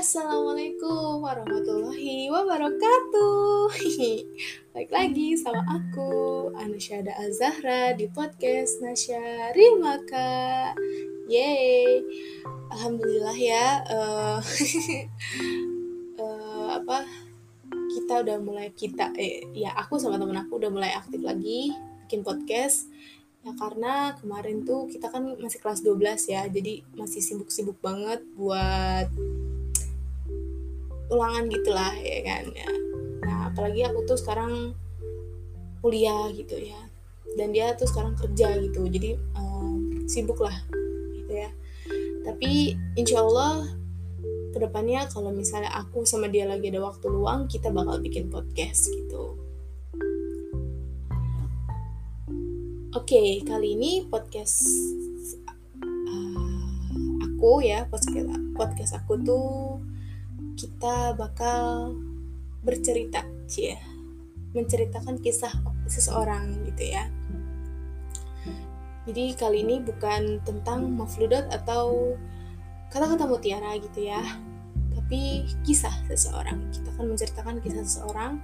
Assalamualaikum warahmatullahi wabarakatuh. Baik lagi sama aku Anusyada Azahra di podcast Nasya Rimaka. Yeay. Alhamdulillah ya uh, uh, Apa Kita udah mulai kita eh, Ya aku sama temen aku udah mulai aktif lagi Bikin podcast. Ya karena kemarin tuh kita kan masih kelas 12 ya, jadi masih sibuk-sibuk banget buat ulangan gitulah ya kan ya. Nah, apalagi aku tuh sekarang kuliah gitu ya. Dan dia tuh sekarang kerja gitu. Jadi um, sibuk lah gitu ya. Tapi insya Allah ke depannya kalau misalnya aku sama dia lagi ada waktu luang, kita bakal bikin podcast gitu. Oke, okay, kali ini podcast uh, aku ya, podcast podcast aku tuh kita bakal bercerita, ya, menceritakan kisah seseorang gitu ya. Jadi kali ini bukan tentang mafludat atau kata-kata mutiara gitu ya, tapi kisah seseorang. Kita akan menceritakan kisah seseorang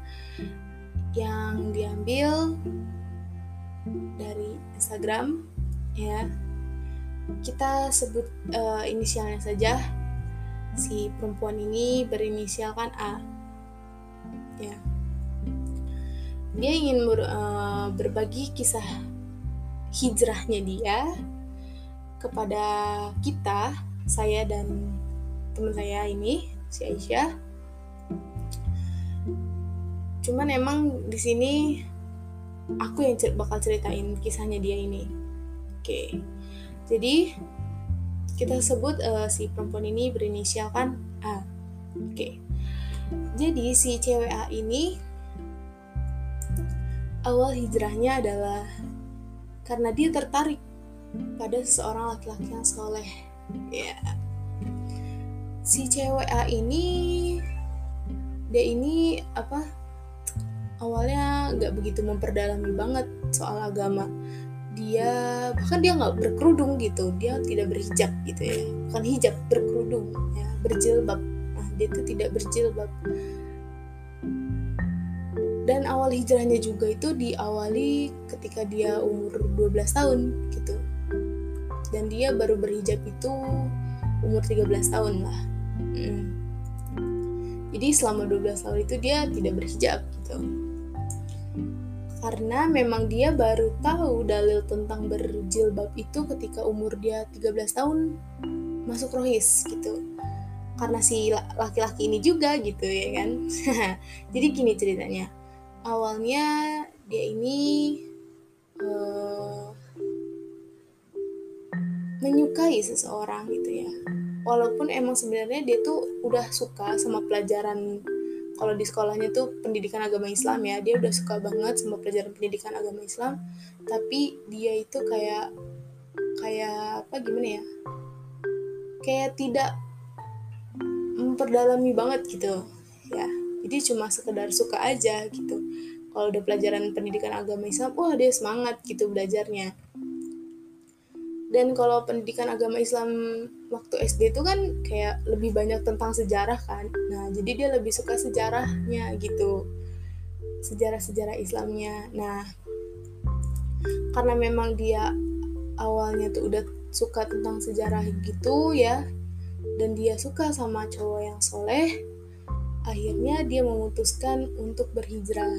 yang diambil dari Instagram ya kita sebut uh, inisialnya saja si perempuan ini berinisialkan A. Ya. Dia ingin ber, uh, berbagi kisah hijrahnya dia kepada kita saya dan teman saya ini si Aisyah. Cuman emang di sini aku yang bakal ceritain kisahnya dia ini. Oke. Jadi kita sebut uh, si perempuan ini berinisial kan A oke okay. jadi si cewek A ini awal hijrahnya adalah karena dia tertarik pada seseorang laki-laki yang soleh ya yeah. si cewek A ini dia ini apa awalnya nggak begitu memperdalami banget soal agama dia bahkan dia nggak berkerudung gitu dia tidak berhijab gitu ya. Bukan hijab berkerudung ya berjilbab. Nah dia itu tidak berjilbab. Dan awal hijrahnya juga itu diawali ketika dia umur 12 tahun gitu. Dan dia baru berhijab itu umur 13 tahun lah. Hmm. jadi selama 12 tahun itu dia tidak berhijab gitu karena memang dia baru tahu dalil tentang berjilbab itu ketika umur dia 13 tahun masuk rohis gitu. Karena si laki-laki ini juga gitu ya kan? Jadi gini ceritanya. Awalnya dia ini uh, menyukai seseorang gitu ya. Walaupun emang sebenarnya dia tuh udah suka sama pelajaran kalau di sekolahnya tuh pendidikan agama Islam ya dia udah suka banget sama pelajaran pendidikan agama Islam. Tapi dia itu kayak kayak apa gimana ya? Kayak tidak memperdalami banget gitu ya. Jadi cuma sekedar suka aja gitu. Kalau udah pelajaran pendidikan agama Islam wah dia semangat gitu belajarnya dan kalau pendidikan agama Islam waktu SD itu kan kayak lebih banyak tentang sejarah kan. Nah jadi dia lebih suka sejarahnya gitu. Sejarah-sejarah Islamnya. Nah karena memang dia awalnya tuh udah suka tentang sejarah gitu ya dan dia suka sama cowok yang soleh akhirnya dia memutuskan untuk berhijrah.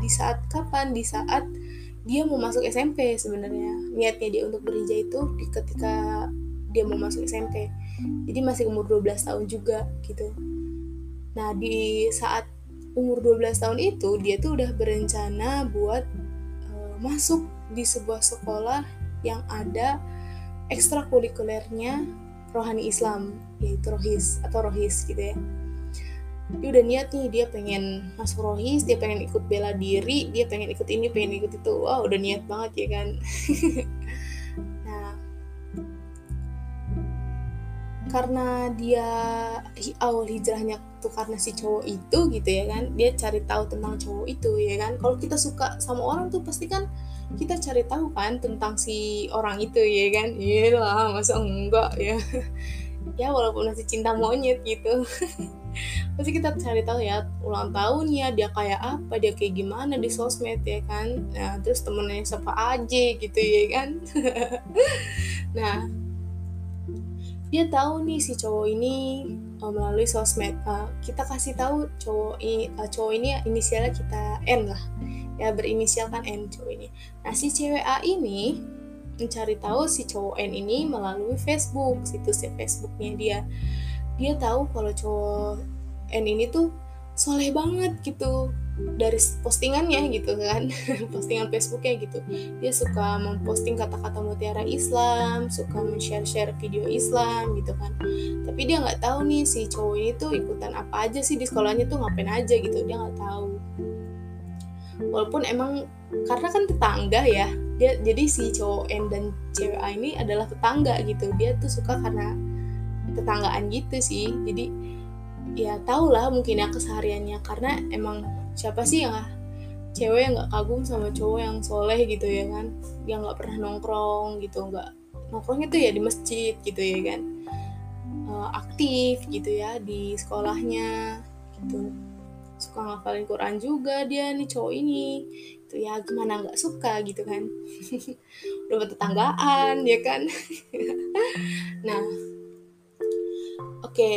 Di saat kapan? Di saat dia mau masuk SMP sebenarnya. Niatnya dia untuk berhijrah itu ketika dia mau masuk SMP jadi masih umur 12 tahun juga gitu. Nah di saat umur 12 tahun itu dia tuh udah berencana buat uh, masuk di sebuah sekolah yang ada ekstrakurikulernya rohani Islam yaitu rohis atau rohis gitu ya dia udah niat nih dia pengen masuk rohis dia pengen ikut bela diri dia pengen ikut ini pengen ikut itu. Wah udah niat banget ya kan? Nah karena dia awal hijrahnya tuh karena si cowok itu gitu ya kan? Dia cari tahu tentang cowok itu ya kan? Kalau kita suka sama orang tuh pasti kan kita cari tahu kan tentang si orang itu ya kan? Iya lah masa enggak ya? Ya walaupun masih cinta monyet gitu pasti kita cari tahu ya ulang tahunnya dia kayak apa dia kayak gimana di sosmed ya kan? Nah terus temennya siapa aja gitu ya kan? Nah dia tahu nih si cowok ini uh, melalui sosmed. Uh, kita kasih tahu cowok ini uh, cowok ini inisialnya kita N lah. Ya berinisial kan N cowok ini. Nah si cewek A ini mencari tahu si cowok N ini melalui Facebook situsnya Facebooknya dia dia tahu kalau cowok N ini tuh soleh banget gitu dari postingannya gitu kan. Postingan Facebooknya gitu. Dia suka memposting kata-kata mutiara Islam suka men-share-share video Islam gitu kan. Tapi dia nggak tahu nih si cowok ini tuh ikutan apa aja sih di sekolahnya tuh ngapain aja gitu. Dia nggak tahu. Walaupun emang karena kan tetangga ya dia jadi si cowok N dan cewek A ini adalah tetangga gitu. Dia tuh suka karena tetanggaan gitu sih. Jadi ya tau lah mungkin ya kesehariannya. Karena emang siapa sih yang cewek yang nggak kagum sama cowok yang soleh gitu ya kan? Dia nggak pernah nongkrong gitu. Nggak nongkrongnya tuh ya di masjid gitu ya kan? Uh, aktif gitu ya di sekolahnya gitu. Suka ngafalin Quran juga dia nih cowok ini itu ya. Gimana nggak suka gitu kan? Udah tetanggaan ya kan? Nah oke.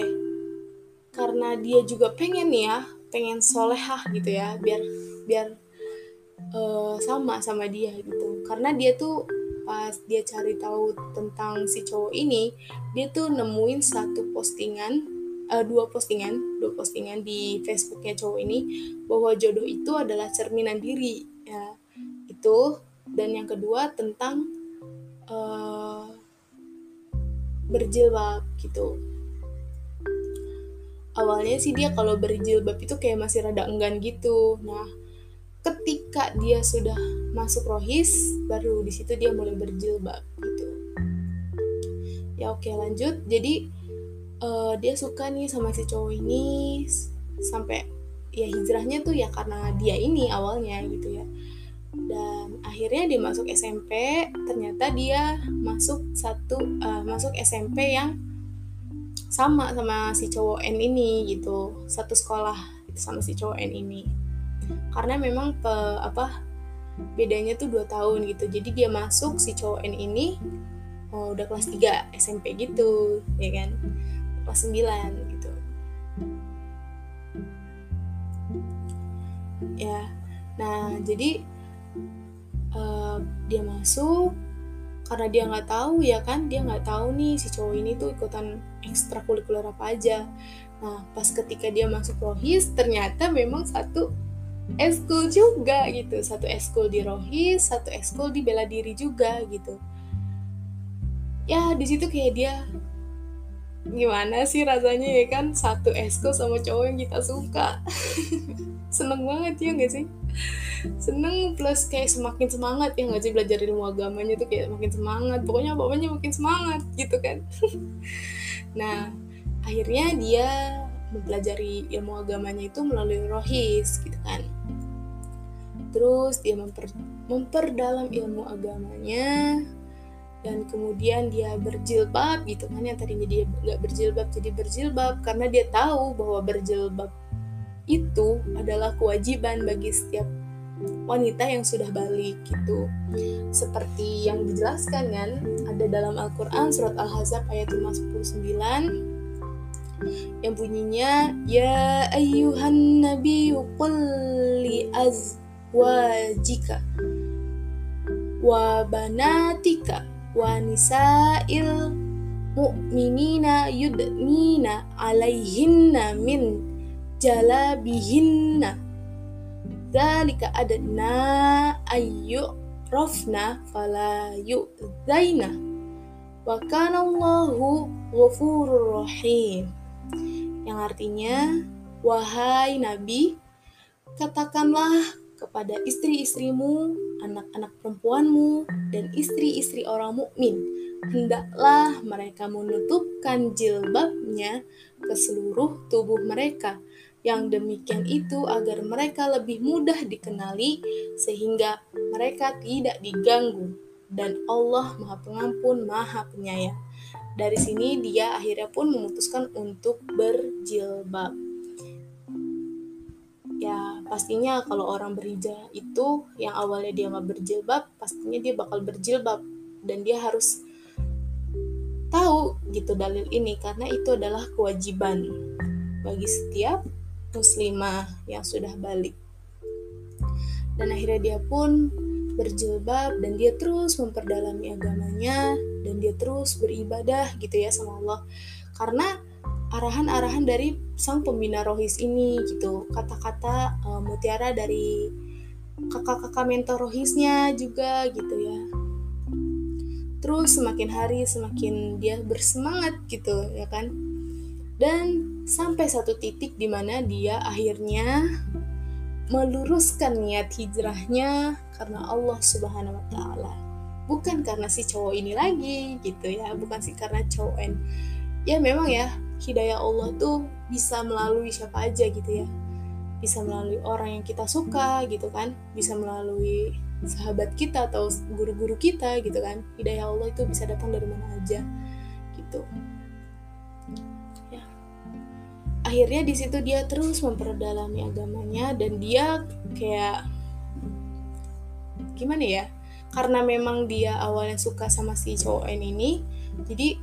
Karena dia juga pengen nih ya pengen solehah gitu ya biar biar uh, sama sama dia gitu. Karena dia tuh pas dia cari tahu tentang si cowok ini dia tuh nemuin satu postingan uh, dua postingan dua postingan di Facebooknya cowok ini bahwa jodoh itu adalah cerminan diri ya. Itu dan yang kedua tentang uh, berjilbab gitu awalnya sih dia kalau berjilbab itu kayak masih rada enggan gitu. Nah ketika dia sudah masuk rohis baru di situ dia mulai berjilbab gitu. Ya oke lanjut. Jadi uh, dia suka nih sama si cowok ini sampai ya hijrahnya tuh ya karena dia ini awalnya gitu ya. Dan akhirnya dia masuk SMP ternyata dia masuk satu uh, masuk SMP yang sama sama si cowok N ini gitu. Satu sekolah gitu sama si cowok N ini. Karena memang pe, apa bedanya tuh dua tahun gitu. Jadi dia masuk si cowok N ini oh, udah kelas 3 SMP gitu ya kan? Kelas 9 gitu. Ya nah jadi uh, dia masuk karena dia nggak tahu ya kan? Dia nggak tahu nih si cowok ini tuh ikutan ekstrakurikuler apa aja. Nah pas ketika dia masuk rohis ternyata memang satu eskul juga gitu. Satu eskul di rohis satu eskul di bela diri juga gitu. Ya di situ kayak dia gimana sih rasanya ya kan? Satu eskul sama cowok yang kita suka. Seneng banget ya gak sih seneng plus kayak semakin semangat ya nggak sih belajar ilmu agamanya tuh kayak makin semangat. Pokoknya pokoknya makin semangat gitu kan. Nah akhirnya dia mempelajari ilmu agamanya itu melalui rohis gitu kan. Terus dia memper, memperdalam ilmu agamanya dan kemudian dia berjilbab gitu kan. Yang tadinya dia nggak berjilbab jadi berjilbab karena dia tahu bahwa berjilbab itu adalah kewajiban bagi setiap wanita yang sudah balik gitu. Seperti yang dijelaskan kan ada dalam Al-Quran surat Al-Hazab ayat 59 yang bunyinya ya ayyuhan nabi qul li azwajika wa banatika wa nisa'il mu'minina yudnina alaihinna min jalabihinna dzalika adna ayyu rafna fala yu'zaina wa kana Allahu ghafurur rahim yang artinya wahai nabi katakanlah kepada istri-istrimu, anak-anak perempuanmu, dan istri-istri orang mukmin. Hendaklah mereka menutupkan jilbabnya ke seluruh tubuh mereka yang demikian itu agar mereka lebih mudah dikenali sehingga mereka tidak diganggu. Dan Allah Maha Pengampun Maha Penyayang. dari sini dia akhirnya pun memutuskan untuk berjilbab. Ya pastinya kalau orang berhijrah itu yang awalnya dia nggak berjilbab pastinya dia bakal berjilbab. Dan dia harus tahu gitu dalil ini karena itu adalah kewajiban bagi setiap muslimah yang sudah balik. Dan akhirnya dia pun berjilbab dan dia terus memperdalami agamanya dan dia terus beribadah gitu ya sama Allah. Karena arahan-arahan dari sang pembina rohis ini gitu kata-kata uh, mutiara dari kakak-kakak mentor rohisnya juga gitu ya. Terus semakin hari semakin dia bersemangat gitu ya kan. Dan sampai satu titik di mana dia akhirnya meluruskan niat hijrahnya karena Allah Subhanahu wa taala. Bukan karena si cowok ini lagi gitu ya. Bukan sih karena cowok ya memang ya hidayah Allah tuh bisa melalui siapa aja gitu ya. Bisa melalui orang yang kita suka gitu kan. Bisa melalui sahabat kita atau guru-guru kita gitu kan. Hidayah Allah itu bisa datang dari mana aja gitu akhirnya di situ dia terus memperdalami agamanya dan dia kayak gimana ya karena memang dia awalnya suka sama si cowok ini jadi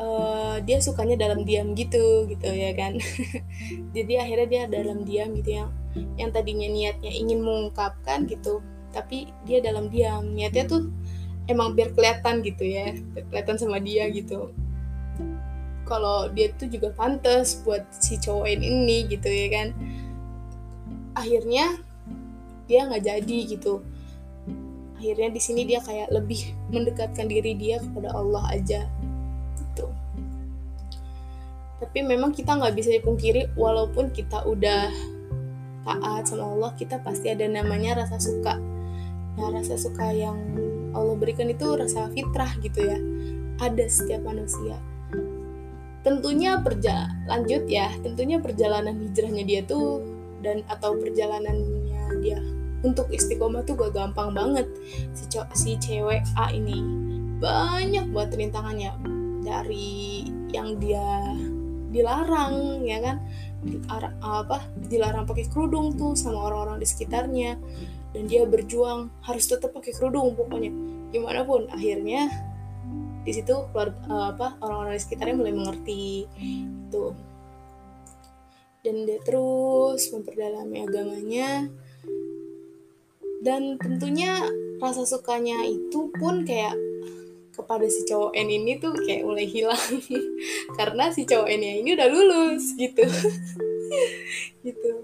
uh, dia sukanya dalam diam gitu gitu ya kan. Jadi akhirnya dia dalam diam gitu yang yang tadinya niatnya ingin mengungkapkan gitu tapi dia dalam diam. Niatnya tuh emang biar kelihatan gitu ya kelihatan sama dia gitu kalau dia tuh juga pantas buat si cowok ini gitu ya kan. Akhirnya dia nggak jadi gitu. Akhirnya di sini dia kayak lebih mendekatkan diri dia kepada Allah aja tapi memang kita nggak bisa dipungkiri walaupun kita udah taat sama Allah kita pasti ada namanya rasa suka. Nah rasa suka yang Allah berikan itu rasa fitrah gitu ya. Ada setiap manusia tentunya perja lanjut ya tentunya perjalanan hijrahnya dia tuh dan atau perjalanannya dia untuk istiqomah tuh gak gampang banget. Si, si cewek A ini banyak buat rintangannya. Dari yang dia dilarang ya kan? Dilar apa dilarang pakai kerudung tuh sama orang-orang di sekitarnya. Dan dia berjuang harus tetap pakai kerudung pokoknya. Gimana pun akhirnya di situ uh, apa orang-orang di sekitarnya mulai mengerti itu dan dia terus memperdalami agamanya. Dan tentunya rasa sukanya itu pun kayak kepada si cowok N ini tuh kayak mulai hilang. Karena si cowok N ini udah lulus gitu. Gitu.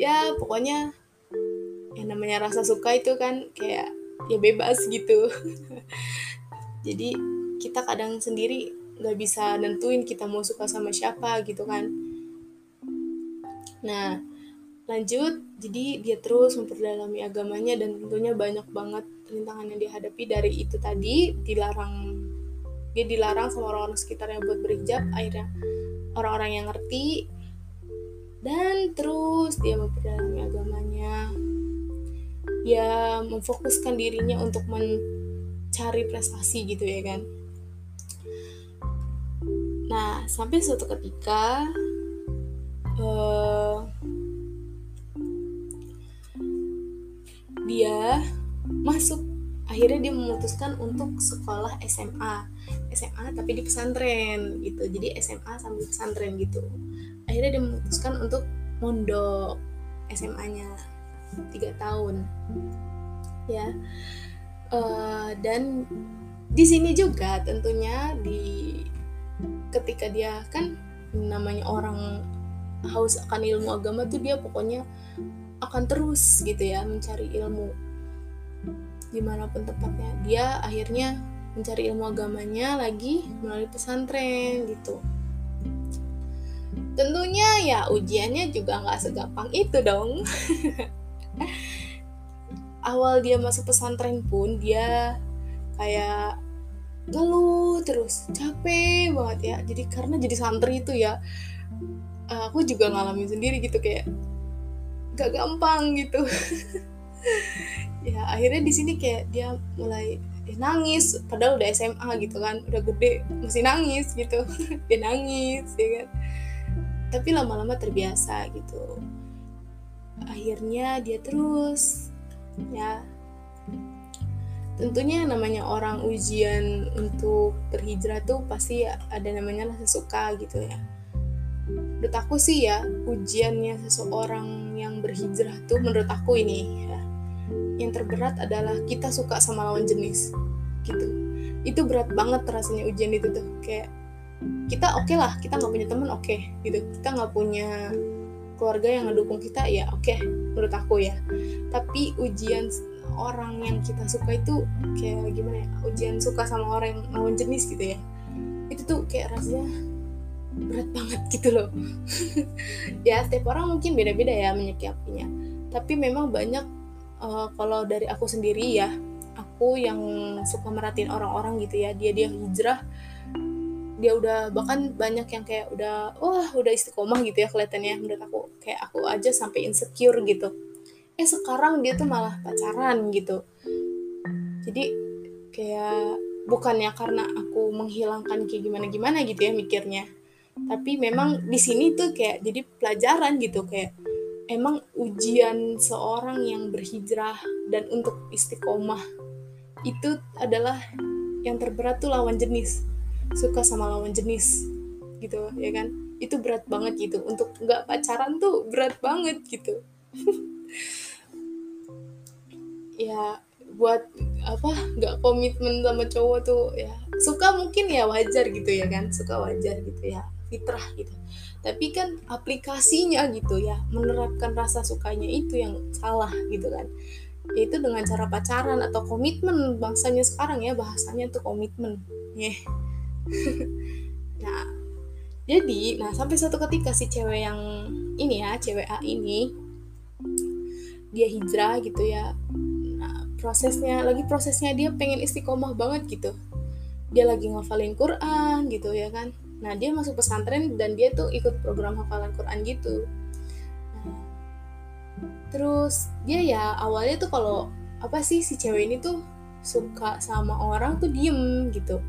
Ya pokoknya yang namanya rasa suka itu kan kayak ya bebas gitu. Jadi kita kadang sendiri nggak bisa nentuin kita mau suka sama siapa gitu kan. Nah lanjut jadi dia terus memperdalami agamanya dan tentunya banyak banget rintangan yang dihadapi dari itu tadi dilarang dia dilarang sama orang-orang sekitarnya buat berhijab akhirnya orang-orang yang ngerti dan terus dia memperdalami agamanya. Dia memfokuskan dirinya untuk mencari prestasi gitu ya kan nah sampai suatu ketika uh, dia masuk. Akhirnya dia memutuskan untuk sekolah SMA SMA tapi di pesantren gitu. Jadi SMA sambil pesantren gitu. Akhirnya dia memutuskan untuk mondok SMA-nya tiga tahun. Ya. Uh, dan di sini juga tentunya di ketika dia kan namanya orang haus akan ilmu agama tuh dia pokoknya akan terus gitu ya mencari ilmu di mana pun tempatnya. Dia akhirnya mencari ilmu agamanya lagi melalui pesantren gitu. Tentunya ya ujiannya juga nggak segampang itu dong. Awal dia masuk pesantren pun dia kayak ngeluh terus capek banget ya. Jadi karena jadi santri itu ya aku juga ngalamin sendiri gitu kayak gak gampang gitu. Ya akhirnya di sini kayak dia mulai dia nangis padahal udah SMA gitu kan udah gede masih nangis gitu. Dia nangis ya kan. Tapi lama-lama terbiasa gitu. Akhirnya dia terus ya tentunya namanya orang ujian untuk berhijrah tuh pasti ada namanya rasa suka gitu ya. Menurut aku sih ya ujiannya seseorang yang berhijrah tuh menurut aku ini ya yang terberat adalah kita suka sama lawan jenis gitu. Itu berat banget rasanya ujian itu tuh kayak kita oke okay lah kita nggak punya teman oke okay, gitu. Kita nggak punya keluarga yang ngedukung kita ya oke okay, menurut aku ya. Tapi ujian orang yang kita suka itu kayak gimana ya ujian suka sama orang yang lawan jenis gitu ya. Itu tuh kayak rasanya berat banget gitu loh. Ya setiap orang mungkin beda-beda ya menyikapinya. Tapi memang banyak uh, kalau dari aku sendiri ya aku yang suka merhatiin orang-orang gitu ya. Dia dia hijrah dia udah bahkan banyak yang kayak udah wah udah istiqomah gitu ya kelihatannya menurut aku. Kayak aku aja sampai insecure gitu eh sekarang dia tuh malah pacaran gitu. Jadi kayak bukannya karena aku menghilangkan kayak gimana gimana gitu ya mikirnya. Tapi memang di sini tuh kayak jadi pelajaran gitu kayak emang ujian seorang yang berhijrah dan untuk istiqomah itu adalah yang terberat tuh lawan jenis. Suka sama lawan jenis gitu ya kan? Itu berat banget gitu. Untuk nggak pacaran tuh berat banget gitu ya buat apa nggak komitmen sama cowok tuh ya suka mungkin ya wajar gitu ya kan suka wajar gitu ya fitrah gitu. Tapi kan aplikasinya gitu ya menerapkan rasa sukanya itu yang salah gitu kan. Itu dengan cara pacaran atau komitmen bangsanya sekarang ya bahasanya tuh komitmen ya nah jadi nah sampai suatu ketika si cewek yang ini ya cewek A ini dia hijrah gitu ya prosesnya lagi prosesnya dia pengen istiqomah banget gitu. Dia lagi ngafalin Quran gitu ya kan? Nah dia masuk pesantren dan dia tuh ikut program hafalan Quran gitu. Nah, terus dia ya awalnya tuh kalau apa sih si cewek ini tuh suka sama orang tuh diem gitu.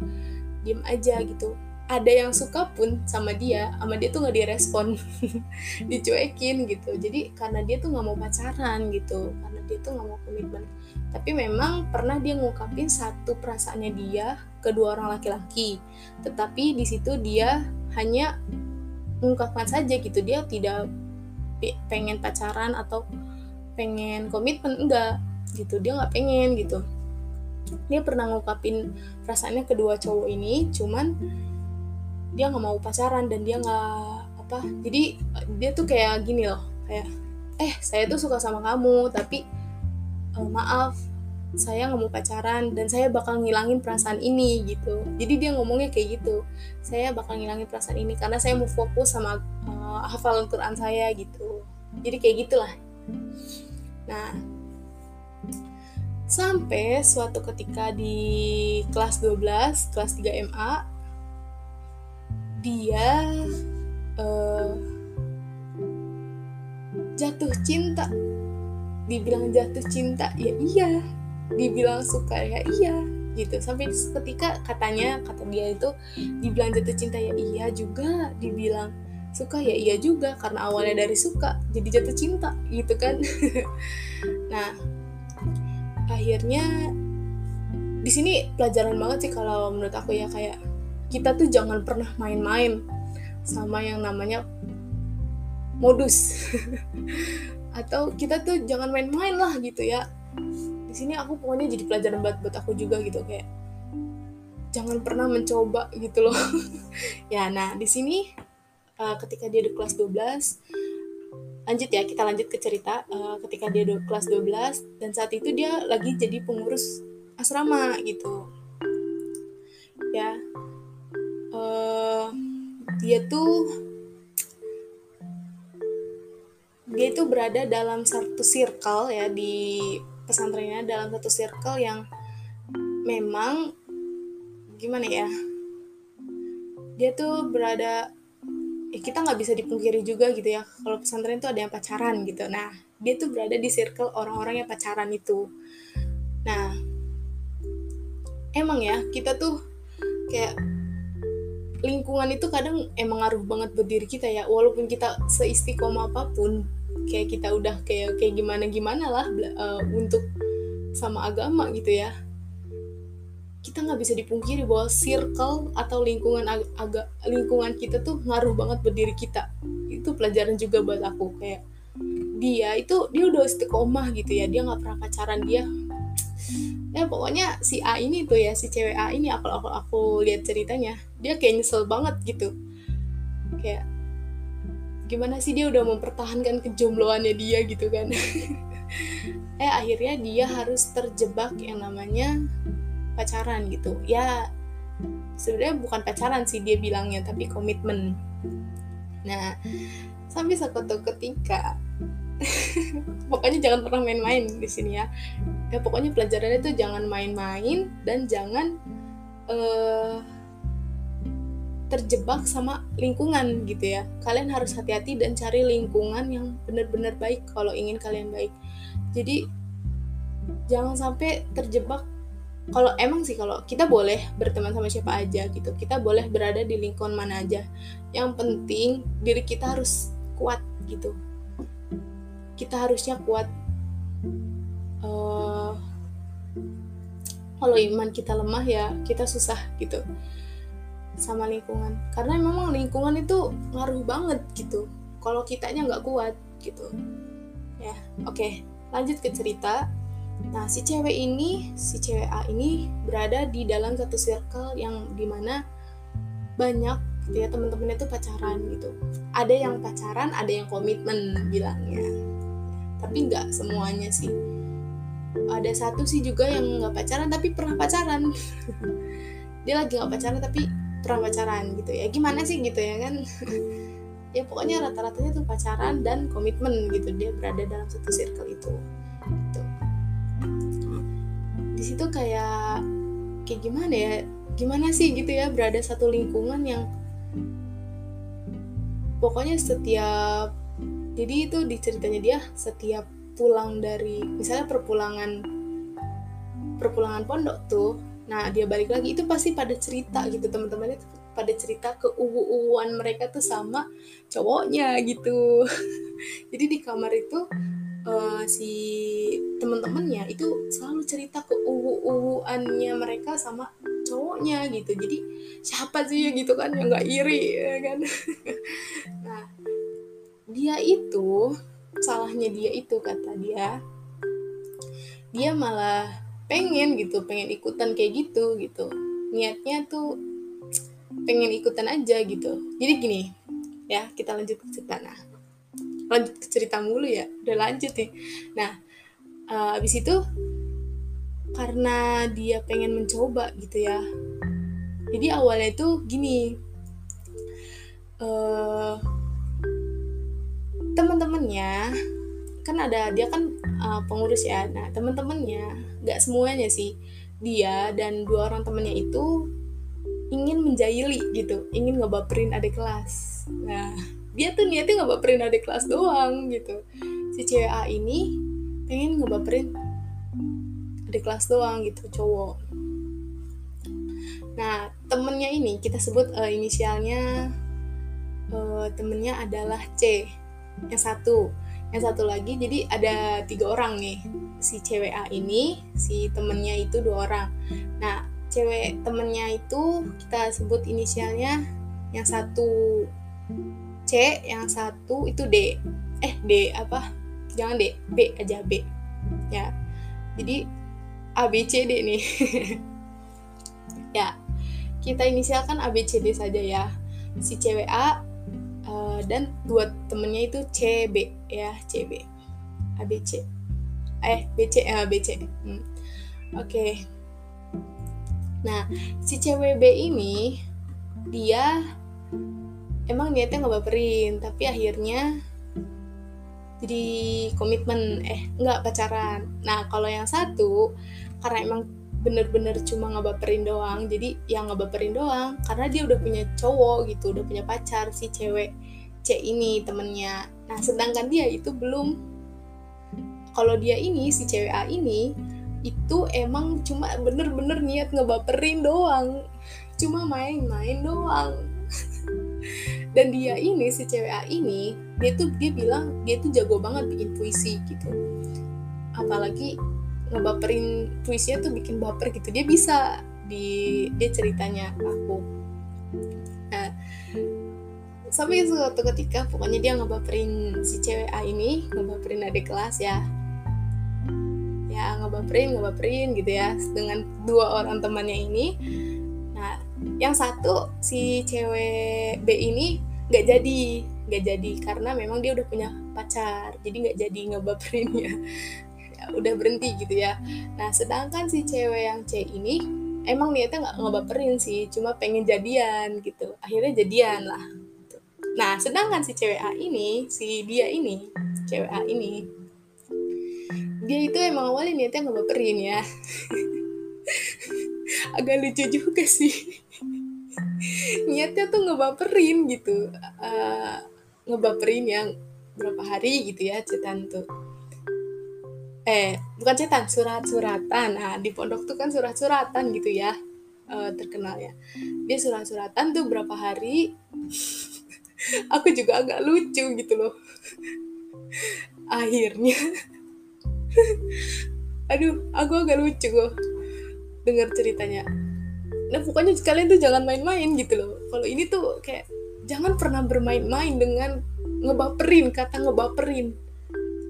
Diem aja gitu. Ada yang suka pun sama dia sama dia tuh nggak direspon dicuekin gitu. Jadi karena dia tuh nggak mau pacaran gitu karena dia tuh nggak mau komitmen tapi memang pernah dia ngungkapin satu perasaannya dia ke dua orang laki-laki. Tetapi di situ dia hanya mengungkapkan saja gitu. Dia tidak pengen pacaran atau pengen komitmen enggak gitu. Dia nggak pengen gitu. Dia pernah ngungkapin perasaannya kedua cowok ini cuman dia nggak mau pacaran dan dia nggak apa jadi dia tuh kayak gini loh kayak eh saya tuh suka sama kamu tapi uh, maaf saya nggak mau pacaran dan saya bakal ngilangin perasaan ini gitu. Jadi dia ngomongnya kayak gitu. Saya bakal ngilangin perasaan ini karena saya mau fokus sama uh, hafalan Quran saya gitu. Jadi kayak gitulah. Nah sampai suatu ketika di kelas 12 kelas 3 MA dia uh, jatuh cinta dibilang jatuh cinta ya iya. Dibilang suka ya iya gitu. Sampai ketika katanya kata dia itu dibilang jatuh cinta ya iya juga. Dibilang suka ya iya juga karena awalnya dari suka jadi jatuh cinta gitu kan. Nah akhirnya di sini pelajaran banget sih kalau menurut aku ya kayak kita tuh jangan pernah main-main sama yang namanya modus atau kita tuh jangan main-main lah gitu ya. Di sini aku pokoknya jadi pelajaran buat buat aku juga gitu kayak jangan pernah mencoba gitu loh. Ya nah di sini uh, ketika dia di kelas 12 lanjut ya kita lanjut ke cerita. Uh, ketika dia di kelas 12 dan saat itu dia lagi jadi pengurus asrama gitu. Ya uh, dia tuh dia itu berada dalam satu circle ya di pesantrennya dalam satu circle yang memang gimana ya dia tuh berada ya kita nggak bisa dipungkiri juga gitu ya kalau pesantren itu ada yang pacaran gitu. Nah dia tuh berada di circle orang-orang yang pacaran itu. Nah emang ya kita tuh kayak lingkungan itu kadang emang ngaruh banget buat diri kita ya walaupun kita seistiqomah apa pun kayak kita udah kayak kayak gimana gimana lah uh, untuk sama agama gitu ya. Kita nggak bisa dipungkiri bahwa circle atau lingkungan agak lingkungan kita tuh ngaruh banget berdiri kita. Itu pelajaran juga buat aku kayak dia itu dia udah istiqomah gitu ya dia nggak pernah pacaran dia ya pokoknya si A ini tuh ya si cewek A ini aku aku aku lihat ceritanya dia kayak nyesel banget gitu. Kayak gimana sih dia udah mempertahankan kejombloannya dia gitu kan? Eh akhirnya dia harus terjebak yang namanya pacaran gitu. Ya sebenarnya bukan pacaran sih dia bilangnya tapi komitmen. Nah sampai suatu ketika pokoknya jangan pernah main-main di sini ya. Ya pokoknya pelajarannya itu jangan main-main dan jangan uh, terjebak sama lingkungan gitu ya. Kalian harus hati-hati dan cari lingkungan yang benar-benar baik kalau ingin kalian baik. Jadi jangan sampai terjebak. Kalau emang sih kalau kita boleh berteman sama siapa aja gitu. Kita boleh berada di lingkungan mana aja. Yang penting diri kita harus kuat gitu. Kita harusnya kuat. Uh, kalau iman kita lemah ya kita susah gitu sama lingkungan karena memang lingkungan itu ngaruh banget gitu kalau kitanya nggak kuat gitu ya oke okay, lanjut ke cerita Nah, si cewek ini, si cewek A ini berada di dalam satu circle yang di mana banyak gitu ya teman-temannya tuh pacaran gitu. Ada yang pacaran, ada yang komitmen bilangnya. Tapi nggak semuanya sih. Ada satu sih juga yang nggak pacaran tapi pernah pacaran. Dia lagi nggak pacaran tapi pernah pacaran gitu ya. Gimana sih gitu ya kan? ya pokoknya rata-ratanya tuh pacaran dan komitmen gitu. Dia berada dalam satu circle itu. Gitu di situ kayak kayak gimana ya gimana sih gitu ya berada satu lingkungan yang pokoknya setiap jadi itu di ceritanya dia setiap pulang dari misalnya perpulangan perpulangan pondok tuh nah dia balik lagi itu pasti pada cerita gitu teman-temannya pada cerita ke uwu-uwuan mereka tuh sama cowoknya gitu. Jadi di kamar itu uh, si temen-temennya itu selalu cerita ke uwu-uwuannya mereka sama cowoknya gitu. Jadi siapa sih ya gitu kan yang nggak iri ya kan? Nah dia itu salahnya dia itu kata dia dia malah pengen gitu pengen ikutan kayak gitu gitu. Niatnya tuh pengen ikutan aja gitu. Jadi gini ya kita lanjut ke cerita. Nah lanjut ke cerita mulu ya. Udah lanjut nih. Nah uh, abis itu karena dia pengen mencoba gitu ya. Jadi awalnya itu gini uh, teman-temannya kan ada dia kan uh, pengurus ya. Nah teman-temannya nggak semuanya sih. Dia dan dua orang temennya itu ingin menjahili gitu ingin ngebaperin adik kelas. Nah dia tuh niatnya nggak baperin adik kelas doang gitu. Si cewek A ini pengen ngebaperin adik kelas doang gitu cowok. Nah temennya ini kita sebut uh, inisialnya uh, temennya adalah C yang satu yang satu lagi jadi ada tiga orang nih. Si cewek A ini si temennya itu dua orang. Nah cewek temennya itu kita sebut inisialnya yang satu C yang satu itu D. Eh D apa? Jangan D B aja B. Ya. Jadi A B C D nih. Ya. Kita inisialkan A B C D saja ya. Si cewek A uh, dan dua temennya itu C B ya C B A B C eh B C A B C hmm. oke okay. nah si cewek B ini dia emang niatnya nggak baperin tapi akhirnya jadi komitmen eh nggak pacaran nah kalau yang satu karena emang bener-bener cuma ngebaperin doang. Jadi yang ngebaperin doang karena dia udah punya cowok gitu udah punya pacar si cewek C ini temennya. Nah sedangkan dia itu belum. Kalau dia ini si cewek A ini itu emang cuma bener-bener niat ngebaperin doang. Cuma main-main doang. Dan dia ini si cewek A ini dia tuh dia bilang dia tuh jago banget bikin puisi gitu. Apalagi ngebaperin puisinya tuh bikin baper gitu. Dia bisa di dia ceritanya aku. Nah sampai suatu ketika pokoknya dia ngebaperin si cewek A ini ngebaperin adik kelas ya. Ya ngebaperin ngebaperin gitu ya dengan dua orang temannya ini. Nah yang satu si cewek B ini nggak jadi nggak jadi karena memang dia udah punya pacar jadi nggak jadi ngebaperinnya ya, udah berhenti gitu ya. Nah sedangkan si cewek yang C ini emang niatnya nggak ngebaperin sih cuma pengen jadian gitu. Akhirnya jadian lah. Nah sedangkan si cewek A ini si dia ini cewek A ini dia itu emang awalnya niatnya ngebaperin ya. Agak lucu juga sih. Niatnya tuh ngebaperin gitu. Uh, ngebaperin yang berapa hari gitu ya cetan tuh eh bukan cetan surat-suratan. Nah di pondok tuh kan surat-suratan gitu ya uh, terkenal ya. Dia surat-suratan tuh berapa hari? Aku juga agak lucu gitu loh. Akhirnya. Aduh aku agak lucu kok dengar ceritanya. Nah pokoknya kalian tuh jangan main-main gitu loh. Kalau ini tuh kayak jangan pernah bermain-main dengan ngebaperin kata ngebaperin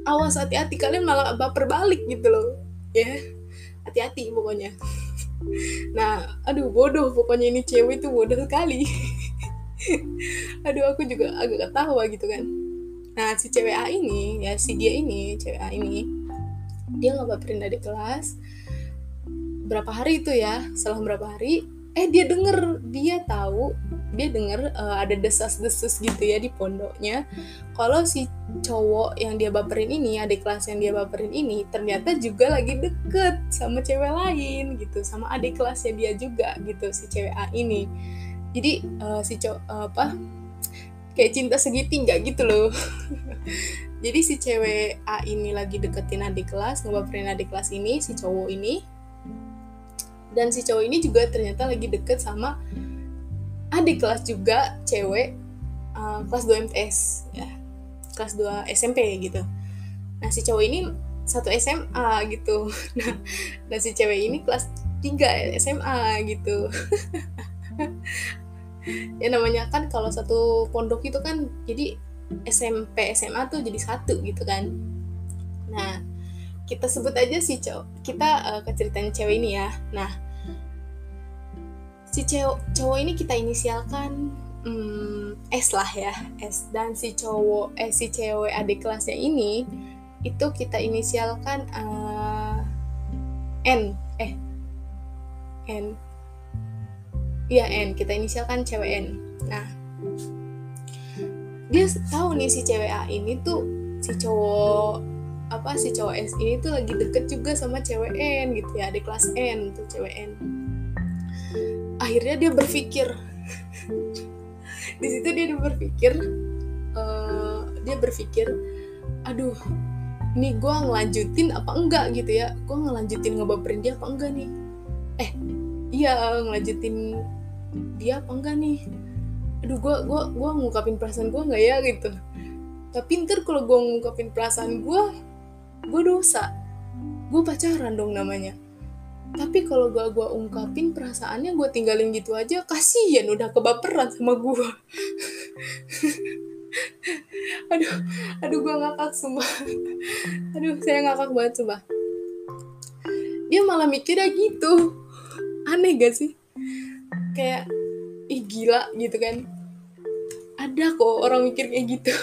awas hati-hati. Kalian malah baper balik gitu loh. Ya hati-hati pokoknya. Nah aduh bodoh pokoknya ini cewek tuh bodoh sekali. Aduh aku juga agak ketawa gitu kan. Nah si cewek A ini ya si dia ini cewek A ini dia nggak baperin dari kelas. Berapa hari itu ya? Setelah berapa hari eh dia denger. Dia tahu. Dia denger uh, ada desas-desus gitu ya di pondoknya. Kalau si cowok yang dia baperin ini adik kelas yang dia baperin ini ternyata juga lagi deket sama cewek lain gitu. Sama adik kelasnya dia juga gitu si cewek A ini. Jadi uh, si cowok uh, apa? Kayak cinta segitiga gitu loh. Jadi si cewek A ini lagi deketin adik kelas ngebaperin adik kelas ini si cowok ini dan si cowok ini juga ternyata lagi deket sama adik kelas juga cewek uh, kelas 2 MTS ya. Kelas 2 SMP gitu. Nah si cowok ini satu SMA gitu. Nah dan si cewek ini kelas 3 SMA gitu. Ya namanya kan kalau satu pondok itu kan jadi SMP SMA tuh jadi satu gitu kan. Nah kita sebut aja si cowok kita uh, cewek ini ya. Nah si cowok cowok ini kita inisialkan hmm, S lah ya S. Dan si cowok eh si cewek adik kelasnya ini itu kita inisialkan uh, N. Eh N. Iya N. Kita inisialkan cewek N. Nah dia tahu nih si cewek A ini tuh si cowok apa si cowok S ini tuh lagi deket juga sama cewek N gitu ya di kelas N tuh cewek N akhirnya dia berpikir. Di situ dia berpikir uh, dia berpikir aduh nih gue ngelanjutin apa enggak gitu ya? Gue ngelanjutin ngebaperin dia apa enggak nih? Eh iya ngelanjutin dia apa enggak nih? Aduh gue gua gua ngungkapin perasaan gue nggak ya? gitu. Tapi ntar kalau gue ngungkapin perasaan gue gue dosa. Gue pacaran dong namanya tapi kalau gak gue ungkapin perasaannya gue tinggalin gitu aja kasihan udah kebaperan sama gue aduh aduh gue ngakak sumpah. Aduh saya ngakak banget sumpah. Dia malah mikirnya gitu. Aneh gak sih? Kayak ih gila gitu kan. Ada kok orang mikir kayak gitu.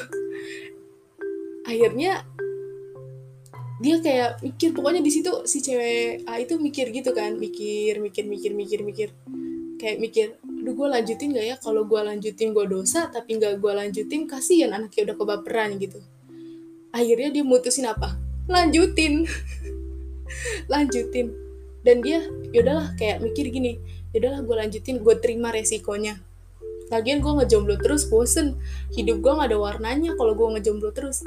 Akhirnya dia kayak mikir pokoknya di situ si cewek A itu mikir gitu kan mikir mikir mikir mikir mikir. Kayak mikir aduh gue lanjutin gak ya? Kalau gue lanjutin gue dosa tapi nggak gue lanjutin kasihan anaknya udah kebaperan gitu. Akhirnya dia mutusin apa? Lanjutin. Lanjutin. Dan dia yaudahlah kayak mikir gini yaudahlah gue lanjutin gue terima resikonya. Lagian gue ngejomblo terus bosen. Hidup gue gak ada warnanya kalau gue ngejomblo terus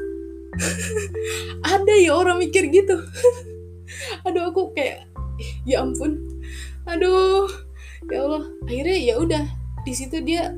ada ya orang mikir gitu. Aduh aku kayak ya ampun. Aduh ya Allah. Akhirnya ya udah di situ dia